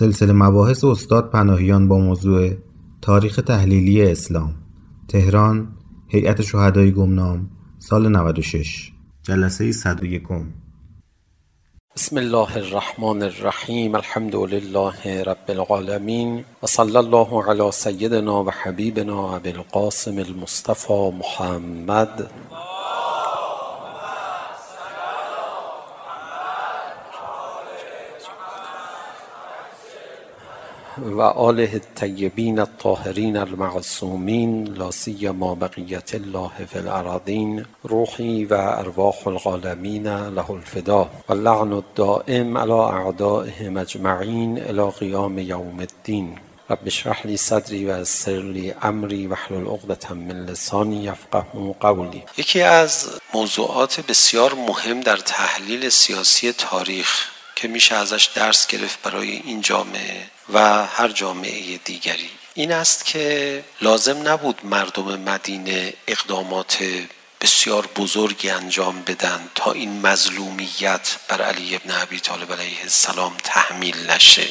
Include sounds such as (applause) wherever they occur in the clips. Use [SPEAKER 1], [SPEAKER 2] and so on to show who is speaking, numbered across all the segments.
[SPEAKER 1] سلسله مباحث استاد پناهیان با موضوع تاریخ تحلیلی اسلام تهران هیئت شهدای گمنام سال 96 جلسه 101
[SPEAKER 2] بسم الله الرحمن الرحيم الحمد لله رب العالمين وصلى الله على سيدنا وحبيبنا أبي القاسم المصطفى محمد. وآل الطيبين الطاهرين المعصومين لا سيما بقية الله في الأراضين روحي وأرواح الغالمين له الفداء واللعن الدائم على أعدائهم أجمعين إلى قيام يوم الدين رب اشرح لي صدري ويسر لي امري واحلل عقدة من لساني يفقهوا قولي یکی از موضوعات بسیار مهم در تحلیل سیاسی تاریخ که میشه ازش درس گرفت برای این جامعه و هر جامعه دیگری. این است که لازم نبود مردم مدینه اقدامات بسیار بزرگی انجام بدن تا این مظلومیت بر علی ابن ابی طالب علیه السلام تحمیل نشه.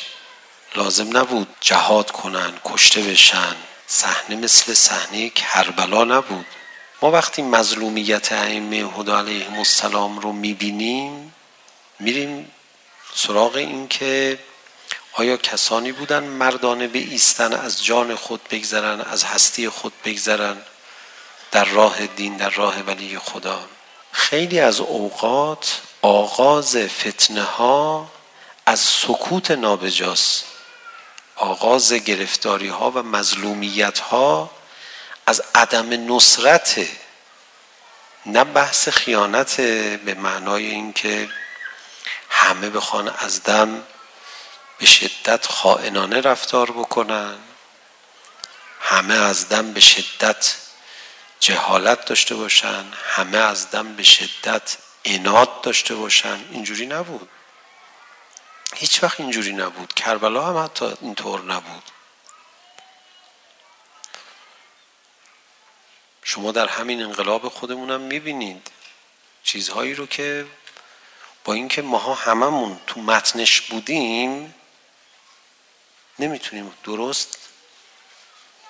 [SPEAKER 2] لازم نبود جهاد کنن کشته بشن صحنه مثل صحنه کربلا نبود. ما وقتی مظلومیت ائمه هدا علیهم السلام رو میبینیم میریم سراغ این که آیا کسانی بودن مردانه به ایستن از جان خود بگذرن از هستی خود بگذرن در راه دین در راه ولی خدا؟ خیلی از اوقات آغاز فتنه ها از سکوت نابجاست. آغاز گرفتاری ها و مظلومیت ها از عدم نصرت نه بحث خیانت به معنای اینکه همه بخوان از دم به شدت خائنانه رفتار بکنن. همه از دم به شدت جهالت داشته باشن. همه از دم به شدت اناد داشته باشن. اینجوری نبود. هیچ وقت اینجوری نبود. کربلا هم حتی اینطور نبود. شما در همین انقلاب خودمون هم میبینید. چیزهایی رو که با اینکه ماها هممون تو متنش بودیم نمیتونیم درست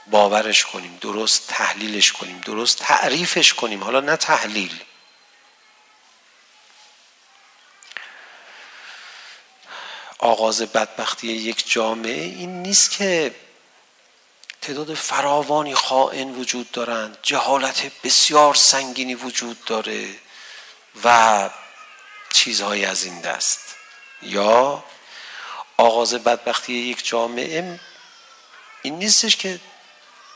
[SPEAKER 2] باورش کنیم درست تحلیلش کنیم درست تعریفش کنیم حالا نه تحلیل. آغاز بدبختی یک جامعه این نیست که تعداد فراوانی خائن وجود دارند جهالت بسیار سنگینی وجود داره و چیزهایی از این دست. یا آغاز بدبختی یک جامعه این نیستش که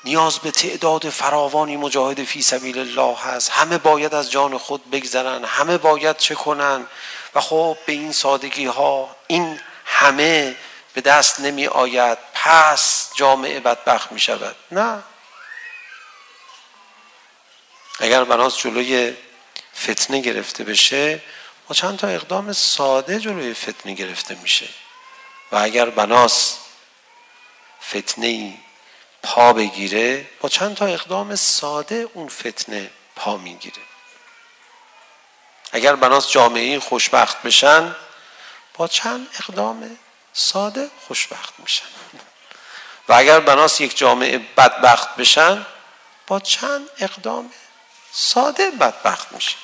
[SPEAKER 2] نیاز به تعداد فراوانی مجاهد فی سبیل الله هست. همه باید از جان خود بگذرن همه باید چه کنن؟ و خب به این سادگی ها این همه به دست نمی آید پس جامعه بدبخت می شود نه. اگر بناس جلوی فتنه گرفته بشه با چند تا اقدام ساده جلوی فتنه گرفته میشه. و اگر بناس فتنه پا بگیره با چند تا اقدام ساده اون فتنه پا میگیره. اگر بناس جامعه خوشبخت بشن با چند اقدام ساده خوشبخت میشن. و اگر بناس یک جامعه بدبخت بشن با چند اقدام ساده بدبخت میشن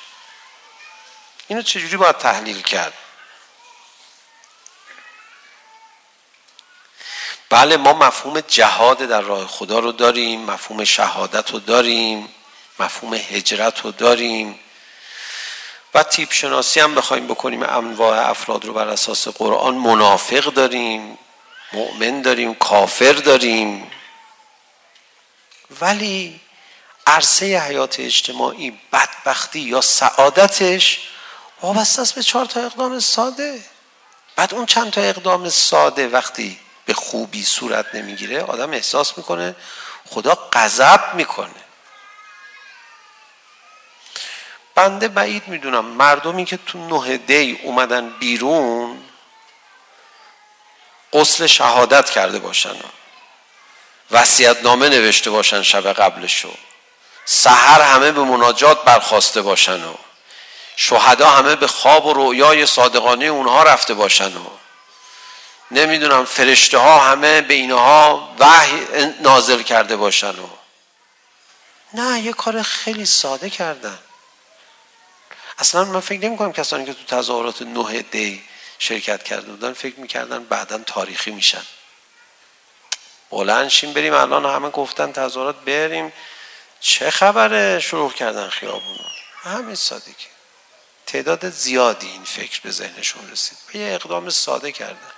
[SPEAKER 2] اینو چجوری باید تحلیل کرد؟ بله ما مفهوم جهاد در راه خدا رو داریم مفهوم شهادت رو داریم مفهوم هجرت رو داریم. و تیپ شناسی هم بخوایم بکنیم انواع افراد رو بر اساس قرآن منافق داریم مؤمن داریم کافر داریم. ولی عرصه حیات اجتماعی بدبختی یا سعادتش وابسته است به چهار تا اقدام ساده بعد اون چند تا اقدام ساده وقتی به خوبی صورت نمیگیره آدم احساس میکنه خدا غضب میکنه بنده بعید میدونم مردمی که تو نه دی اومدن بیرون قسل شهادت کرده باشن وصیت نامه نوشته باشن شب قبلشو سحر همه به مناجات برخواسته باشن و شهدا همه به خواب و رویای صادقانه اونها رفته باشن و نمیدونم فرشته ها همه به اینها وحی نازل کرده باشن و نه یه کار خیلی ساده کردن. اصلا من فکر نمی کنم کسانی که تو تظاهرات نه دی شرکت کرده بودن فکر میکردن بعدا تاریخی میشن. بلند شیم بریم الان همه گفتن تظاهرات بریم. چه خبره؟ شروع کردن خیابون همین سادگی تعداد زیادی این فکر به ذهنشون رسید. و یه اقدام ساده کردن.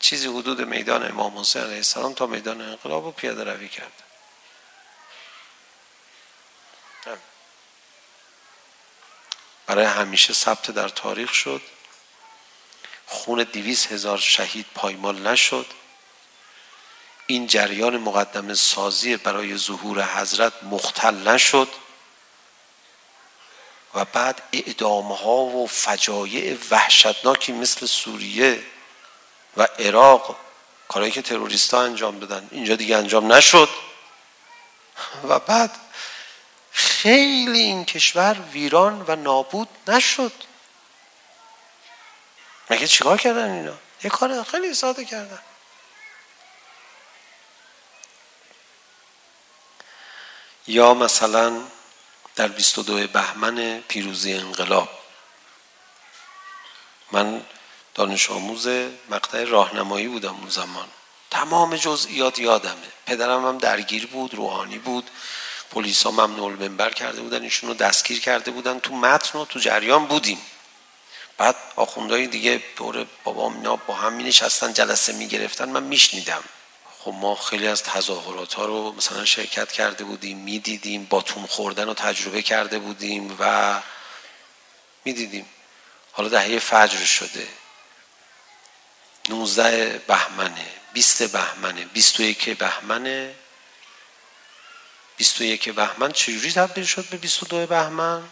[SPEAKER 2] چیزی حدود میدان امام حسین علیه السلام تا میدان انقلاب رو پیاده روی کردن برای همیشه ثبت در تاریخ شد. خون دیویس هزار شهید پایمال نشد. این جریان مقدم سازی برای ظهور حضرت مختل نشد. و بعد اعدام ها و فجایع وحشتناکی مثل سوریه و عراق کارهایی که تروریست ها انجام بدن اینجا دیگه انجام نشد. و بعد خیلی این کشور ویران و نابود نشد. مگه چیکار کردن اینا؟ یه کار خیلی ساده کردن. یا مثلا در 22 بهمن پیروزی انقلاب. من دانش آموز مقطع راهنمایی بودم اون زمان. تمام جزئیات یادمه. پدرم هم درگیر بود روحانی بود. پلیسا ممنوع المنبر کرده بودن ایشون رو دستگیر کرده بودن. تو متن و تو جریان بودیم. بعد آخوندهای دیگه دور بابام اینا با هم می نشستن جلسه می گرفتن. من میشنیدم. خب ما خیلی از تظاهرات ها رو مثلا شرکت کرده بودیم میدیدیم باتون خوردن رو تجربه کرده بودیم و میدیدیم. حالا دهه فجر شده. 19 بهمنه 20 بهمنه 21 بهمنه. 21 بهمن چجوری تبدیل شد به 22 بهمن؟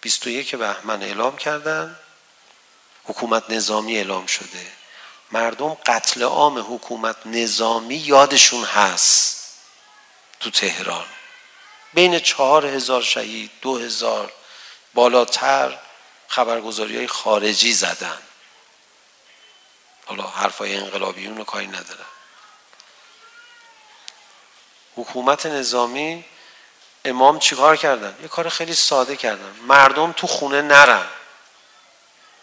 [SPEAKER 2] 21 بهمن اعلام کردن. حکومت نظامی اعلام شده. مردم قتل عام حکومت نظامی یادشون هست تو تهران. بین چهار هزار شهید دو هزار بالاتر خبرگزاری های خارجی زدن. حالا حرفای انقلابیون رو کاری ندارن حکومت نظامی امام چیکار کردن؟ یه کار خیلی ساده کردن. مردم تو خونه نرن.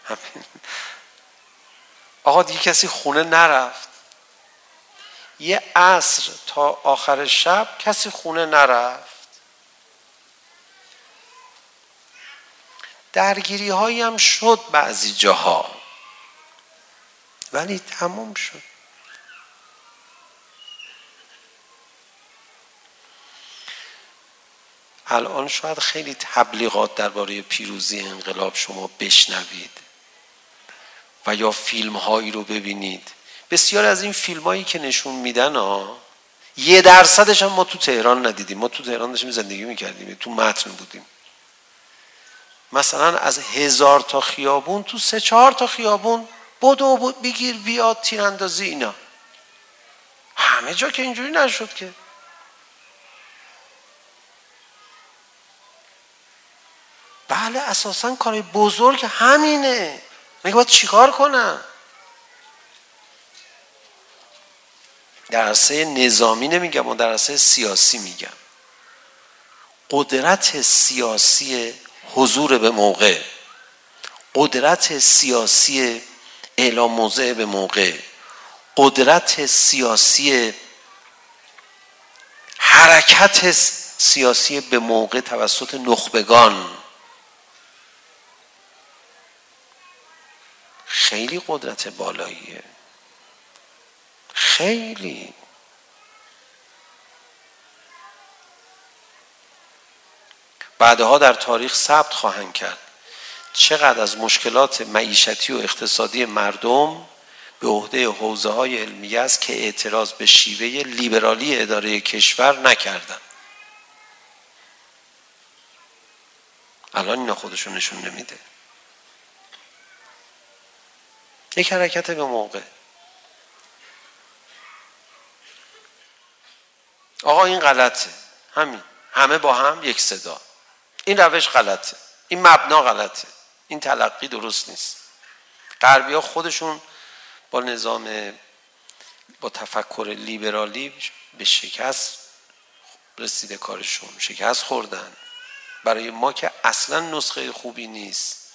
[SPEAKER 2] همین آقا دیگه کسی خونه نرفت. یه عصر تا آخر شب کسی خونه نرفت. درگیری هایی هم شد بعضی جاها. ولی تموم شد. الان شاید خیلی تبلیغات درباره پیروزی انقلاب شما بشنوید. و یا فیلم هایی رو ببینید. بسیار از این فیلم هایی که نشون میدن ها یه درصدش هم ما تو تهران ندیدیم. ما تو تهران داشتیم زندگی میکردیم تو متن بودیم. مثلا از هزار تا خیابون تو سه چهار تا خیابون بدو بود بگیر بیاد تیراندازی اینا. همه جا که اینجوری نشد که. بله اساسا کار بزرگ همینه. من باید چیکار کنم در عرصه نظامی نمیگم و در عرصه سیاسی میگم قدرت سیاسی حضور به موقع قدرت سیاسی اعلام موضع به موقع قدرت سیاسی حرکت سیاسی به موقع توسط نخبگان خیلی قدرت بالاییه خیلی بعدها در تاریخ ثبت خواهند کرد چقدر از مشکلات معیشتی و اقتصادی مردم به عهده حوزه های علمی است که اعتراض به شیوه لیبرالی اداره کشور نکردند الان اینا خودشون نشون نمیده یک حرکت به موقع آقا این غلطه همین همه با هم یک صدا این روش غلطه این مبنا غلطه این تلقی درست نیست غربی ها خودشون با نظام با تفکر لیبرالی به شکست رسیده کارشون شکست خوردن برای ما که اصلا نسخه خوبی نیست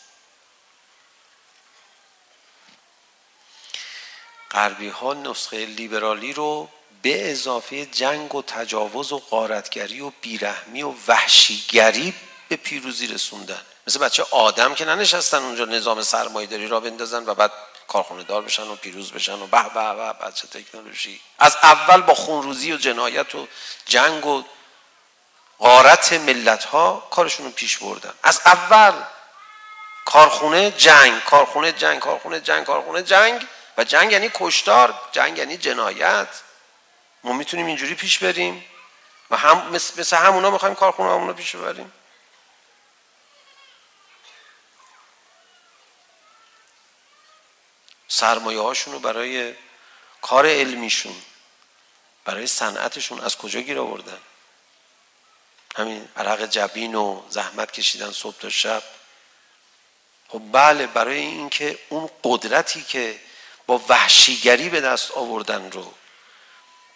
[SPEAKER 2] غربی ها نسخه لیبرالی رو به اضافه جنگ و تجاوز و قارتگری و بیرحمی و وحشیگری به پیروزی رسوندن. مثل بچه آدم که ننشستن اونجا نظام سرمایه‌داری را بندازن و بعد کارخونه دار بشن و پیروز بشن و به به به بچه تکنولوژی. از اول با خونروزی و جنایت و جنگ و غارت ملت ها کارشون رو پیش بردن. از اول کارخونه جنگ کارخونه جنگ کارخونه جنگ کارخونه جنگ و جنگ یعنی کشتار جنگ یعنی جنایت. ما میتونیم اینجوری پیش بریم و هم مثل, مثل همونا میخوایم کارخونه همونا پیش بریم سرمایه هاشون رو برای کار علمیشون برای صنعتشون از کجا گیر آوردن؟ همین عرق جبین و زحمت کشیدن صبح تا شب. خب بله برای اینکه اون قدرتی که با وحشیگری به دست آوردن رو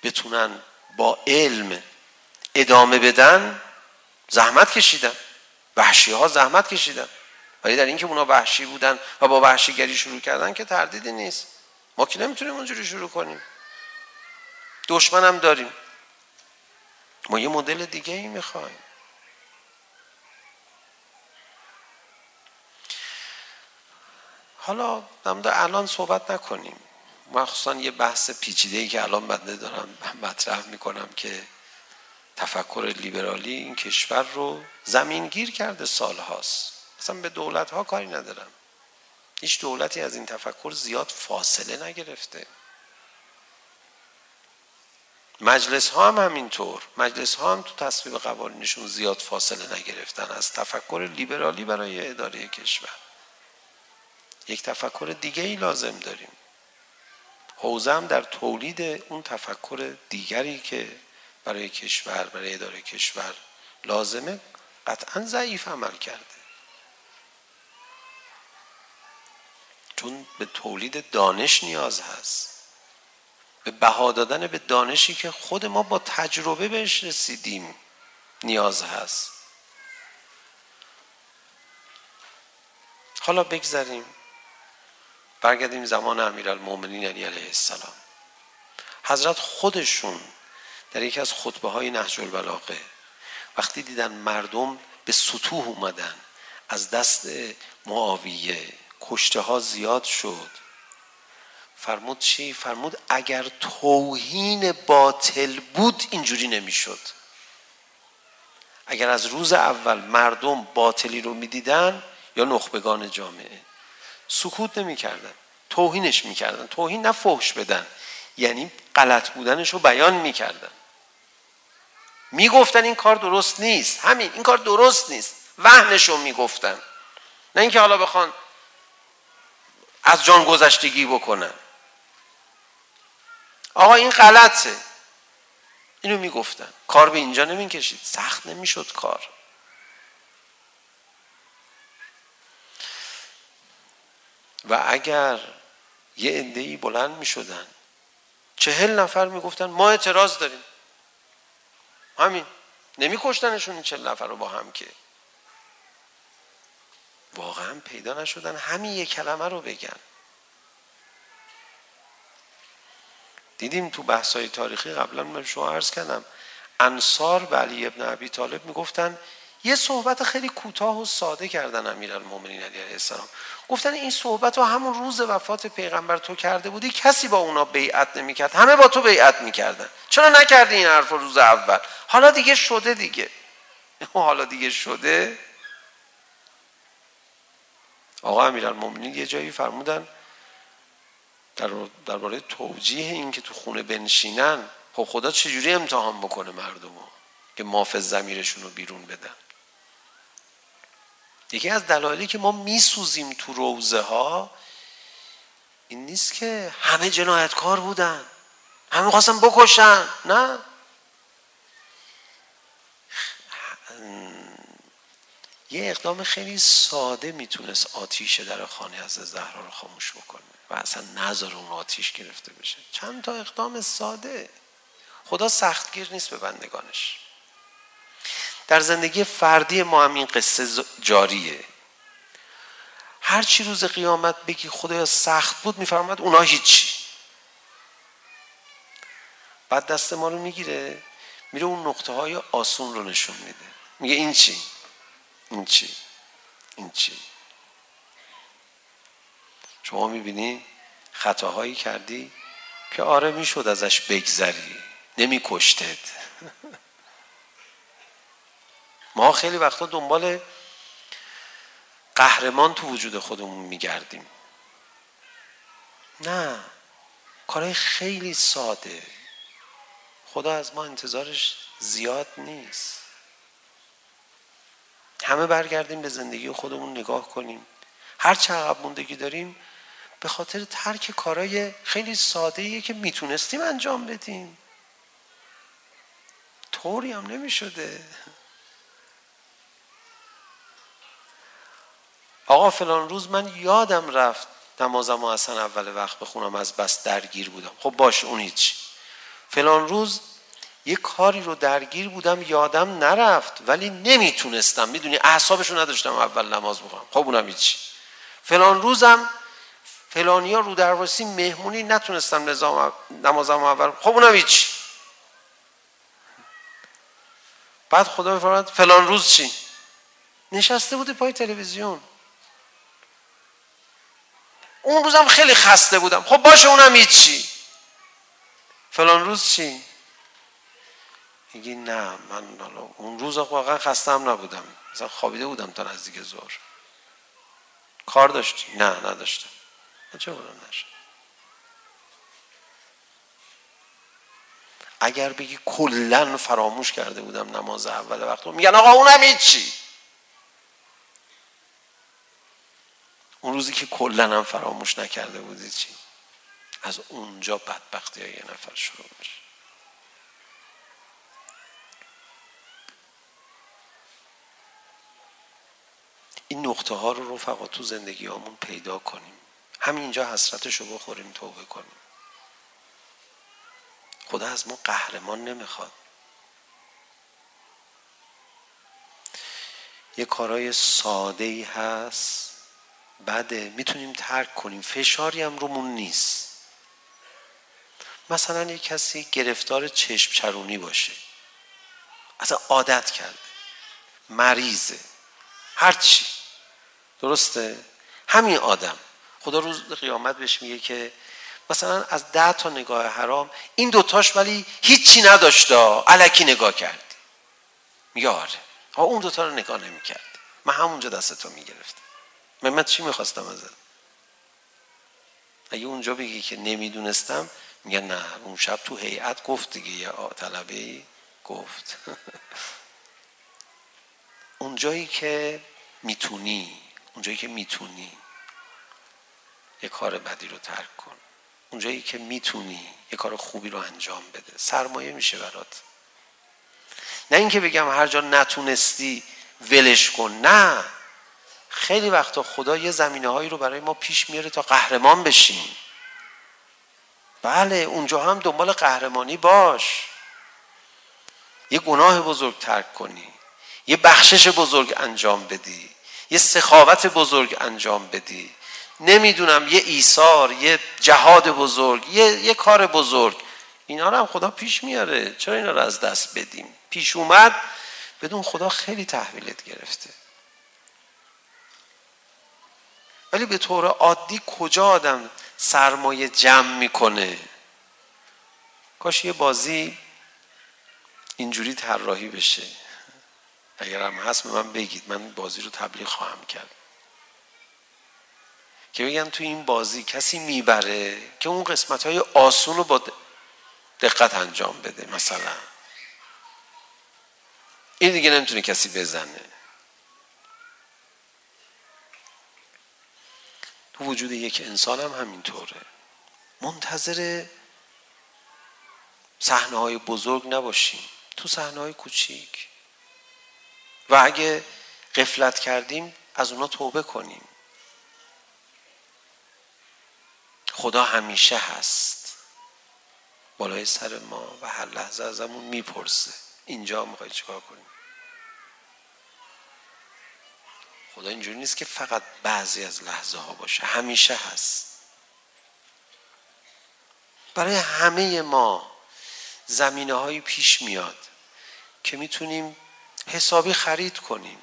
[SPEAKER 2] بتونن با علم ادامه بدن زحمت کشیدن. وحشی ها زحمت کشیدن. ولی در اینکه اونا وحشی بودن و با وحشیگری شروع کردن که تردیدی نیست. ما که نمیتونیم اونجوری شروع کنیم. دشمن هم داریم. ما یه مدل دیگه ای میخوایم. حالا نمیده الان صحبت نکنیم. مخصوصا یه بحث پیچیده‌ای که الان بنده دارم مطرح میکنم که تفکر لیبرالی این کشور رو زمینگیر کرده سالهاست. اصلا به دولت ها کاری ندارم. هیچ دولتی از این تفکر زیاد فاصله نگرفته. مجلس ها هم همینطور. مجلس ها هم تو تصویب قوانینشون زیاد فاصله نگرفتن از تفکر لیبرالی برای اداره کشور. یک تفکر دیگه ای لازم داریم. حوزه هم در تولید اون تفکر دیگری که برای کشور برای اداره کشور لازمه قطعا ضعیف عمل کرده. چون به تولید دانش نیاز هست. به بها دادن به دانشی که خود ما با تجربه بهش رسیدیم نیاز هست. حالا بگذاریم. برگردیم زمان امیرالمومنین علی علیه السلام. حضرت خودشون در یکی از خطبه های نهج البلاغه وقتی دیدن مردم به سطوح اومدن از دست معاویه کشته ها زیاد شد. فرمود چی؟ فرمود اگر توهین باطل بود اینجوری نمیشد. اگر از روز اول مردم باطلی رو میدیدن یا نخبگان جامعه؟ سکوت نمیکردن توهینش میکردن توهین نه فحش بدن یعنی غلط بودنش رو بیان میکردن. میگفتن این کار درست نیست همین این کار درست نیست وحنش رو میگفتن. نه اینکه حالا بخوان از جان گذشتگی بکنن. آقا این غلطه. اینو میگفتن. کار به اینجا نمیکشید. سخت نمیشد کار. و اگر یه عده‌ای بلند می‌شدن. چهل نفر میگفتن؟ ما اعتراض داریم. همین. نمی‌کشتنشون این چهل نفر رو با هم که. واقعا پیدا نشدن. همین یه کلمه رو بگن. دیدیم تو بحث‌های تاریخی قبلا من شما عرض کردم. انصار به علی ابن ابی طالب میگفتن یه صحبت خیلی کوتاه و ساده کردن امیرالمومنین علی علیه السلام. گفتن این صحبت رو همون روز وفات پیغمبر تو کرده بودی کسی با اونا بیعت نمیکرد. همه با تو بیعت میکردن. چرا نکردی این حرف روز اول؟ حالا دیگه شده دیگه. (laughs) حالا دیگه شده. آقا امیرالمومنین یه جایی فرمودن در درباره توجیه این که تو خونه بنشینن خب خدا چجوری امتحان بکنه مردمو که مافز زمیرشون رو بیرون بدن؟ یکی از دلایلی که ما میسوزیم تو روزه ها این نیست که همه جنایتکار بودن. همه خواستن بکشن. نه. یه اقدام خیلی ساده میتونست آتیش در خانه از زهرا رو خاموش بکنه و اصلا نظر اون آتیش گرفته بشه. چند تا اقدام ساده. خدا سختگیر نیست به بندگانش. در زندگی فردی ما هم این قصه جاریه. هر چی روز قیامت بگی خدایا سخت بود میفرماد اونا هیچی. بعد دست ما رو میگیره میره اون نقطه های آسون رو نشون میده. میگه این چی؟ این چی؟ این چی؟ شما میبینی خطاهایی کردی که آره میشد ازش بگذری. نمی کشتت (laughs) ما خیلی وقتا دنبال قهرمان تو وجود خودمون میگردیم. نه کارهای خیلی ساده. خدا از ما انتظارش زیاد نیست. همه برگردیم به زندگی خودمون نگاه کنیم. هر چه عقب موندگی داریم به خاطر ترک کارهای خیلی ساده‌ایه که میتونستیم انجام بدیم. طوری هم نمیشده. آقا فلان روز من یادم رفت. نمازم اصلا اول وقت بخونم از بس درگیر بودم. خب باش اون هیچ. فلان روز یه کاری رو درگیر بودم یادم نرفت ولی نمیتونستم. میدونی اعصابشو نداشتم اول نماز بخونم. خب اونم هیچ. فلان روزم فلانیا رو درواسی مهمونی نتونستم نظام نمازم اول خب اونم هیچ. بعد خدا بفرماد فلان روز چی؟ نشسته بودی پای تلویزیون. اون روزم خیلی خسته بودم. خب باشه اونم هیچی. فلان روز چی؟ میگی نه من حالا اون روز واقعا خسته هم نبودم. مثلا خوابیده بودم تا نزدیک ظهر. کار داشتی؟ نه نداشتم. چه بودم نشد؟ اگر بگی کلا فراموش کرده بودم نماز اول وقت میگن آقا اونم هیچی. اون روزی که کلا هم فراموش نکرده بودی چی؟ از اونجا بدبختی های یه نفر شروع میشه. این نقطه ها رو رفقا تو زندگی همون پیدا کنیم. همینجا حسرتش رو بخوریم توبه کنیم. خدا از ما قهرمان نمیخواد. یه کارای ساده ای هست. بعد میتونیم ترک کنیم. فشاری هم رومون نیست. مثلا یک کسی گرفتار چشم چرونی باشه. اصلا عادت کرده. مریضه. هرچی درسته؟ همین آدم. خدا روز قیامت بهش میگه که مثلا از ده تا نگاه حرام این دوتاش ولی هیچی نداشتا علکی نگاه کردی میگه آره. ها اون دوتا رو نگاه نمی کرد من همونجا دستتو میگرفتم. من من چی میخواستم ازت؟ اگه اونجا بگی که نمیدونستم میگه نه اون شب تو هیئت گفت دیگه یه طلبه گفت. (laughs) اونجایی که میتونی اونجایی که میتونی یه کار بدی رو ترک کن. اونجایی که میتونی یه کار خوبی رو انجام بده. سرمایه میشه برات. نه اینکه بگم هر جا نتونستی ولش کن. نه. خیلی وقتا خدا یه زمینه هایی رو برای ما پیش میاره تا قهرمان بشیم. بله اونجا هم دنبال قهرمانی باش. یه گناه بزرگ ترک کنی. یه بخشش بزرگ انجام بدی. یه سخاوت بزرگ انجام بدی. نمیدونم یه ایثار یه جهاد بزرگ یه یه کار بزرگ. اینا رو هم خدا پیش میاره. چرا اینا رو از دست بدیم؟ پیش اومد بدون خدا خیلی تحویلت گرفته. ولی به طور عادی کجا آدم سرمایه جمع میکنه؟ کاش یه بازی اینجوری طراحی بشه. اگر هم هست به من بگید من بازی رو تبلیغ خواهم کرد. که بگن تو این بازی کسی میبره که اون قسمت های آسون رو با دقت انجام بده مثلا. این دیگه نمیتونه کسی بزنه. تو وجود یک انسان هم همینطوره. منتظر صحنه های بزرگ نباشیم. تو صحنه های کوچیک. و اگه قفلت کردیم از اونا توبه کنیم. خدا همیشه هست. بالای سر ما و هر لحظه ازمون میپرسه. اینجا میخوای چیکار کنیم؟ خدا اینجوری نیست که فقط بعضی از لحظه ها باشه. همیشه هست. برای همه ما زمینه های پیش میاد که میتونیم حسابی خرید کنیم.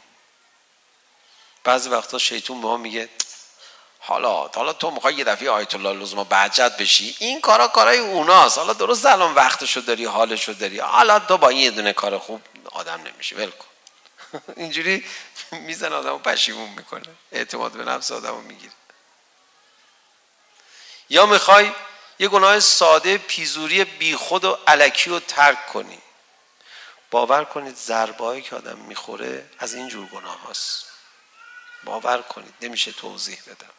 [SPEAKER 2] بعضی وقتا شیطون به ما میگه حالا حالا تو میخوای یه دفعه آیت الله لزما بهجت بشی؟ این کارا کارای اوناست. حالا درست الان وقتشو داری حالشو داری. حالا تو با این یه دونه کار خوب آدم نمیشه ول کن. (laughs) اینجوری میزن آدمو پشیمون میکنه. اعتماد به نفس آدمو میگیره. یا میخوای یه گناه ساده پیزوری بیخود و علکی رو ترک کنی. باور کنید ضربایی که آدم میخوره از این جور گناه هاست. باور کنید نمیشه توضیح بدم.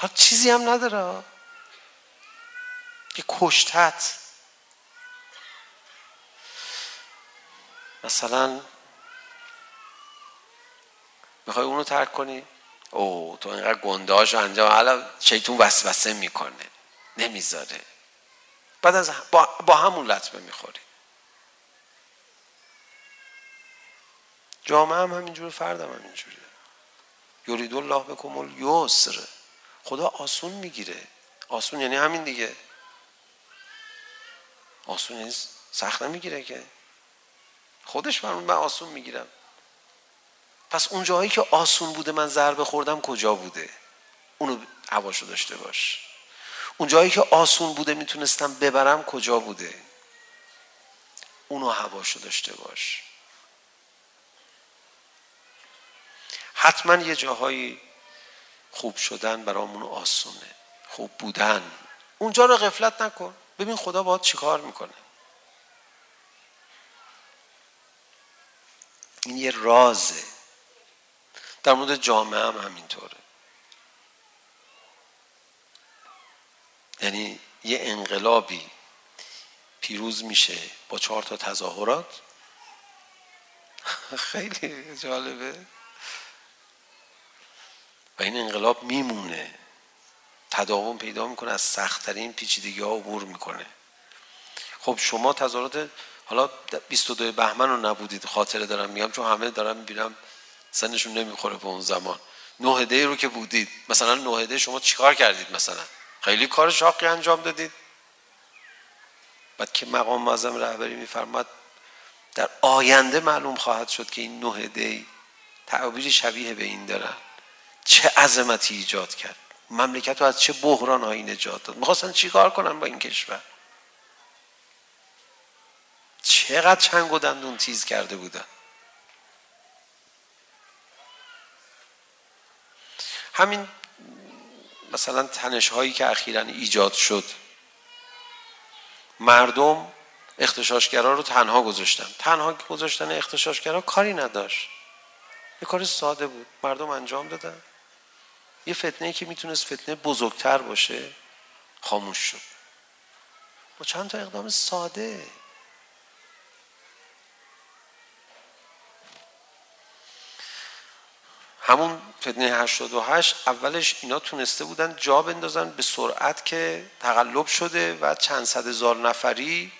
[SPEAKER 2] ها چیزی هم نداره. یه کشتت. مثلا میخوای اونو ترک کنی او تو اینقدر گنداش و انجام حالا شیطون وسوسه میکنه نمیذاره بعد از با, با همون لطمه میخوری جامعه هم همینجور فرد هم همینجوره یورید الله بکم الیسر خدا آسون میگیره آسون یعنی همین دیگه آسون یعنی سخت نمیگیره که خودش فرمود من آسون میگیرم. پس اون جایی که آسون بوده من ضربه خوردم کجا بوده؟ اونو حواشو داشته باش. اون جایی که آسون بوده میتونستم ببرم کجا بوده؟ اونو حواشو داشته باش. حتما یه جاهایی خوب شدن برامون آسونه. خوب بودن. اونجا رو غفلت نکن. ببین خدا باهات چیکار میکنه. این یه رازه در مورد جامعه هم همینطوره یعنی یه انقلابی پیروز میشه با چهار تا تظاهرات خیلی جالبه و این انقلاب میمونه تداوم پیدا میکنه از سختترین پیچیدگی ها عبور میکنه خب شما تظاهرات حالا 22 بهمن رو نبودید خاطره دارم میگم چون همه دارم میبینم سنشون نمیخوره به اون زمان. نه دی رو که بودید مثلا نه دی شما چیکار کردید مثلا؟ خیلی کار شاقی انجام دادید. بعد که مقام معظم رهبری میفرماد در آینده معلوم خواهد شد که این نه دی تعابیر شبیه به این دارن. چه عظمتی ایجاد کرد؟ مملکت رو از چه بحران هایی نجات داد؟ میخواستن چیکار کنن با این کشور؟ چقدر چنگ و دندون تیز کرده بودن همین مثلا تنش هایی که اخیرا ایجاد شد مردم اختشاشگرا رو تنها گذاشتن. تنها گذاشتن اختشاشگرا کاری نداشت. یه کار ساده بود. مردم انجام دادن. یه فتنه ای که میتونست فتنه بزرگتر باشه خاموش شد. با چند تا اقدام ساده. همون فتنه 88 اولش اینا تونسته بودن جا بندازن به سرعت که تقلب شده و چند صد هزار نفری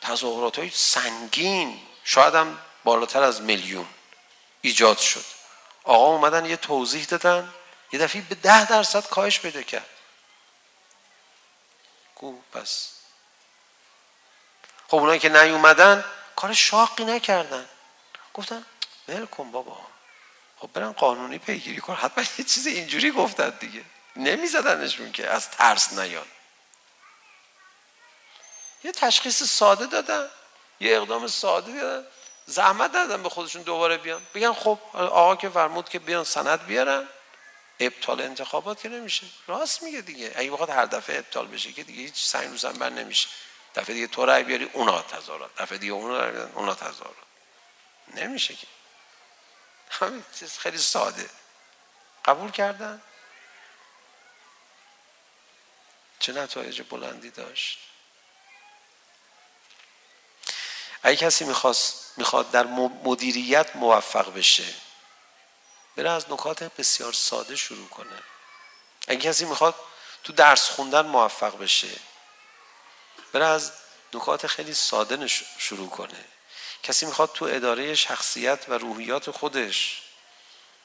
[SPEAKER 2] تظاهرات های سنگین شاید هم بالاتر از میلیون ایجاد شد. آقا اومدن یه توضیح دادن یه دفعه به ده درصد کاهش پیدا کرد. گو پس. خب اونایی که نیومدن کار شاقی نکردن. گفتن ول کن بابا. خب برن قانونی پیگیری کن حتما یه چیز اینجوری گفتن دیگه نمیزدنشون که از ترس نیان یه تشخیص ساده دادن یه اقدام ساده دادن زحمت دادن به خودشون دوباره بیان بگن خب آقا که فرمود که بیان سند بیارن ابطال انتخابات که نمیشه راست میگه دیگه اگه بخواد هر دفعه ابطال بشه که دیگه هیچ سنگ رو بر نمیشه دفعه دیگه تو رای بیاری اونا تظاهرات دفعه دیگه اونا رای بیارن اونا تظاهرات نمیشه که همین چیز خیلی ساده قبول کردن چه نتایج بلندی داشت اگه کسی میخواست میخواد در مدیریت موفق بشه بره از نکات بسیار ساده شروع کنه اگه کسی میخواد تو درس خوندن موفق بشه بره از نکات خیلی ساده شروع کنه کسی میخواد تو اداره شخصیت و روحیات خودش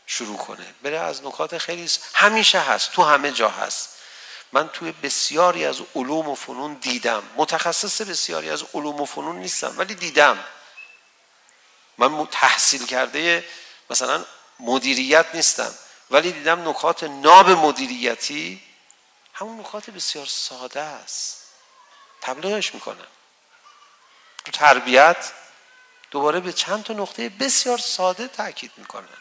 [SPEAKER 2] شروع کنه. بره از نکات خیلی همیشه هست تو همه جا هست. من توی بسیاری از علوم و فنون دیدم. متخصص بسیاری از علوم و فنون نیستم ولی دیدم. من تحصیل کرده مثلا مدیریت نیستم ولی دیدم نکات ناب مدیریتی همون نکات بسیار ساده است. تبلیغش میکنم. تو تربیت دوباره به چند تا نقطه بسیار ساده تاکید میکنن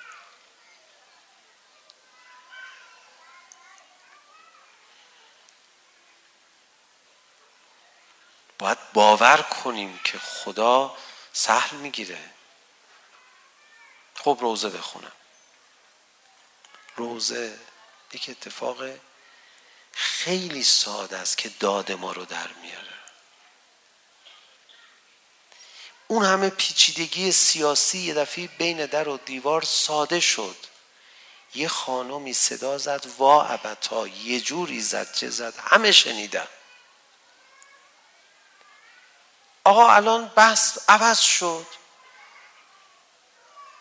[SPEAKER 2] باید باور کنیم که خدا سهل میگیره. خب روزه بخونم. روزه یک اتفاق خیلی ساده است که داد ما رو در میاره. اون همه پیچیدگی سیاسی یه دفعه بین در و دیوار ساده شد. یه خانمی صدا زد وا ابتا یه جوری زد چه زد. همه شنیدن. آقا الان بحث عوض شد.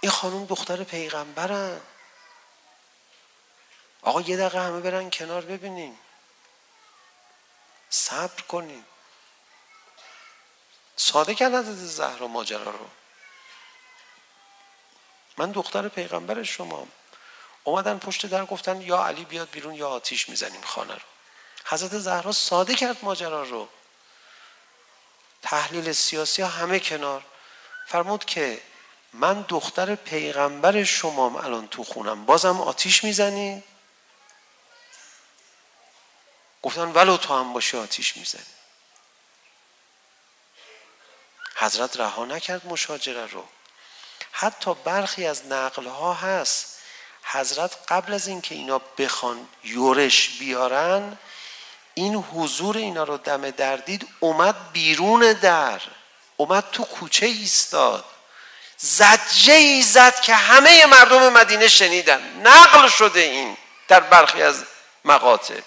[SPEAKER 2] این خانم دختر پیغمبرن. آقا یه دقیقه همه برن کنار ببینیم. صبر کنیم. ساده کردن زهرا ماجرا رو. من دختر پیغمبر شما اومدن پشت در گفتن یا علی بیاد بیرون یا آتیش میزنیم خانه رو. حضرت زهرا ساده کرد ماجرا رو. تحلیل سیاسی همه کنار. فرمود که من دختر پیغمبر شمام الان تو خونم. بازم آتیش میزنی؟ گفتن ولو تو هم باشی آتیش میزنی. حضرت رها نکرد مشاجره رو. حتی برخی از نقل ها هست. حضرت قبل از اینکه اینا بخوان یورش بیارن این حضور اینا رو دم در دید اومد بیرون در. اومد تو کوچه ایستاد. زجه ای زد که همه مردم مدینه شنیدن. نقل شده این در برخی از مقاطع.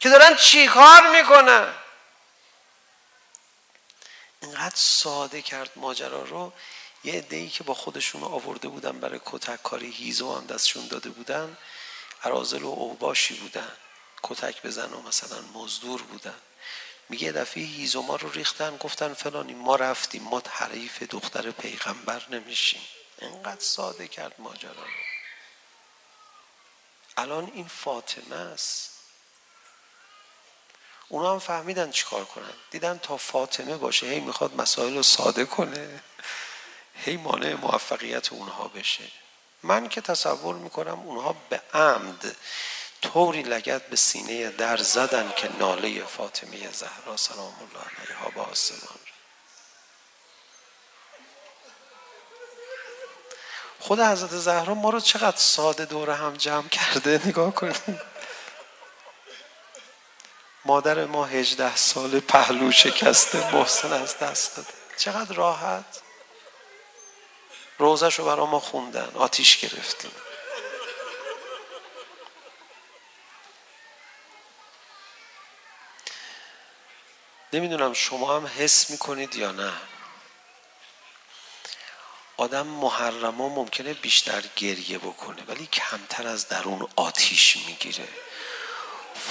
[SPEAKER 2] که دارن چی کار میکنن؟ اینقدر ساده کرد ماجرا رو. یه عده‌ای که با خودشون آورده بودن برای کتک کاری هیزو هم دستشون داده بودن. ارازل و اوباشی بودن. کتک بزن و مثلا مزدور بودن. میگه دفعه هیزو ما رو ریختن گفتن فلانی ما رفتیم ما حریف دختر پیغمبر نمیشیم. اینقدر ساده کرد ماجرا رو. الان این فاطمه است. اونا هم فهمیدن چیکار کنن دیدن تا فاطمه باشه هی میخواد مسائل رو ساده کنه هی مانع موفقیت اونها بشه من که تصور میکنم اونها به عمد طوری لگت به سینه در زدن که ناله فاطمه زهرا سلام الله علیها با آسمان خود حضرت زهرا ما رو چقدر ساده دور هم جمع کرده نگاه کنید مادر ما 18 سال پهلو شکسته محسن از دست داده. چقدر راحت؟ روزش رو برای ما خوندن آتیش گرفتن. نمیدونم شما هم حس میکنید یا نه. آدم محرما ممکنه بیشتر گریه بکنه ولی کمتر از درون آتیش میگیره.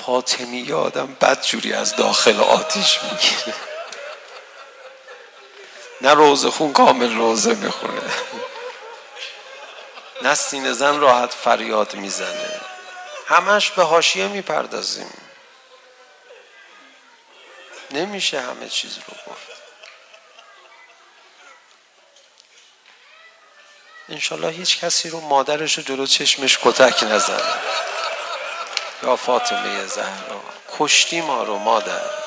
[SPEAKER 2] فاطمی آدم بد بدجوری از داخل آتیش میگیره. نه روزه خون کامل روزه میخونه. نه سینه زن راحت فریاد میزنه. همش به حاشیه میپردازیم. نمیشه همه چیز رو گفت. انشالله هیچ کسی رو مادرش رو جلو چشمش کتک نزنه. یا فاطمه زهرا کشتی ما رو مادر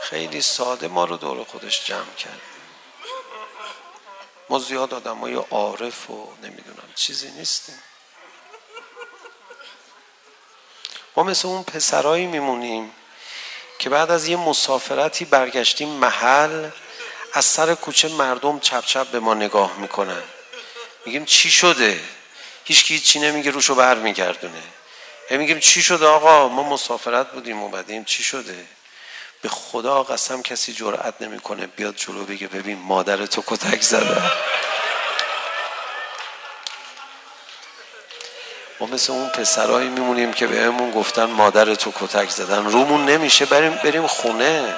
[SPEAKER 2] خیلی ساده ما رو دور خودش جمع کرد ما زیاد آدم های عارف و نمیدونم چیزی نیستیم ما مثل اون پسرایی میمونیم که بعد از یه مسافرتی برگشتیم محل از سر کوچه مردم چپ چپ به ما نگاه میکنن میگیم چی شده؟ هیچ کی چی نمیگه روشو برمیگردونه هی میگیم چی شده آقا؟ ما مسافرت بودیم اومدیم چی شده؟ به خدا قسم کسی جرئت نمیکنه بیاد جلو بگه ببین مادر تو کتک زده. ما مثل اون پسرایی میمونیم که بهمون گفتن مادر تو کتک زدن. رومون نمیشه بریم بریم خونه.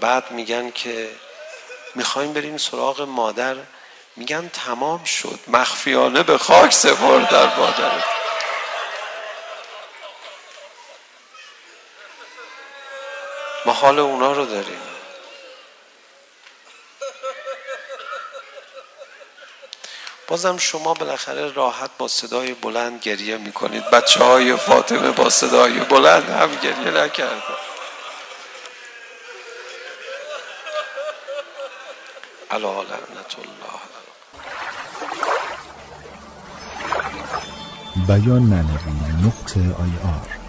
[SPEAKER 2] بعد میگن که میخوایم بریم سراغ مادر میگن تمام شد. مخفیانه به خاک سپرد در مادرت ما حال اونا رو داریم. بازم شما بالاخره راحت با صدای بلند گریه میکنید. بچه های فاطمه با صدای بلند هم گریه نکردن. على لعنة الله
[SPEAKER 3] بیان nuqta نقطه آی آر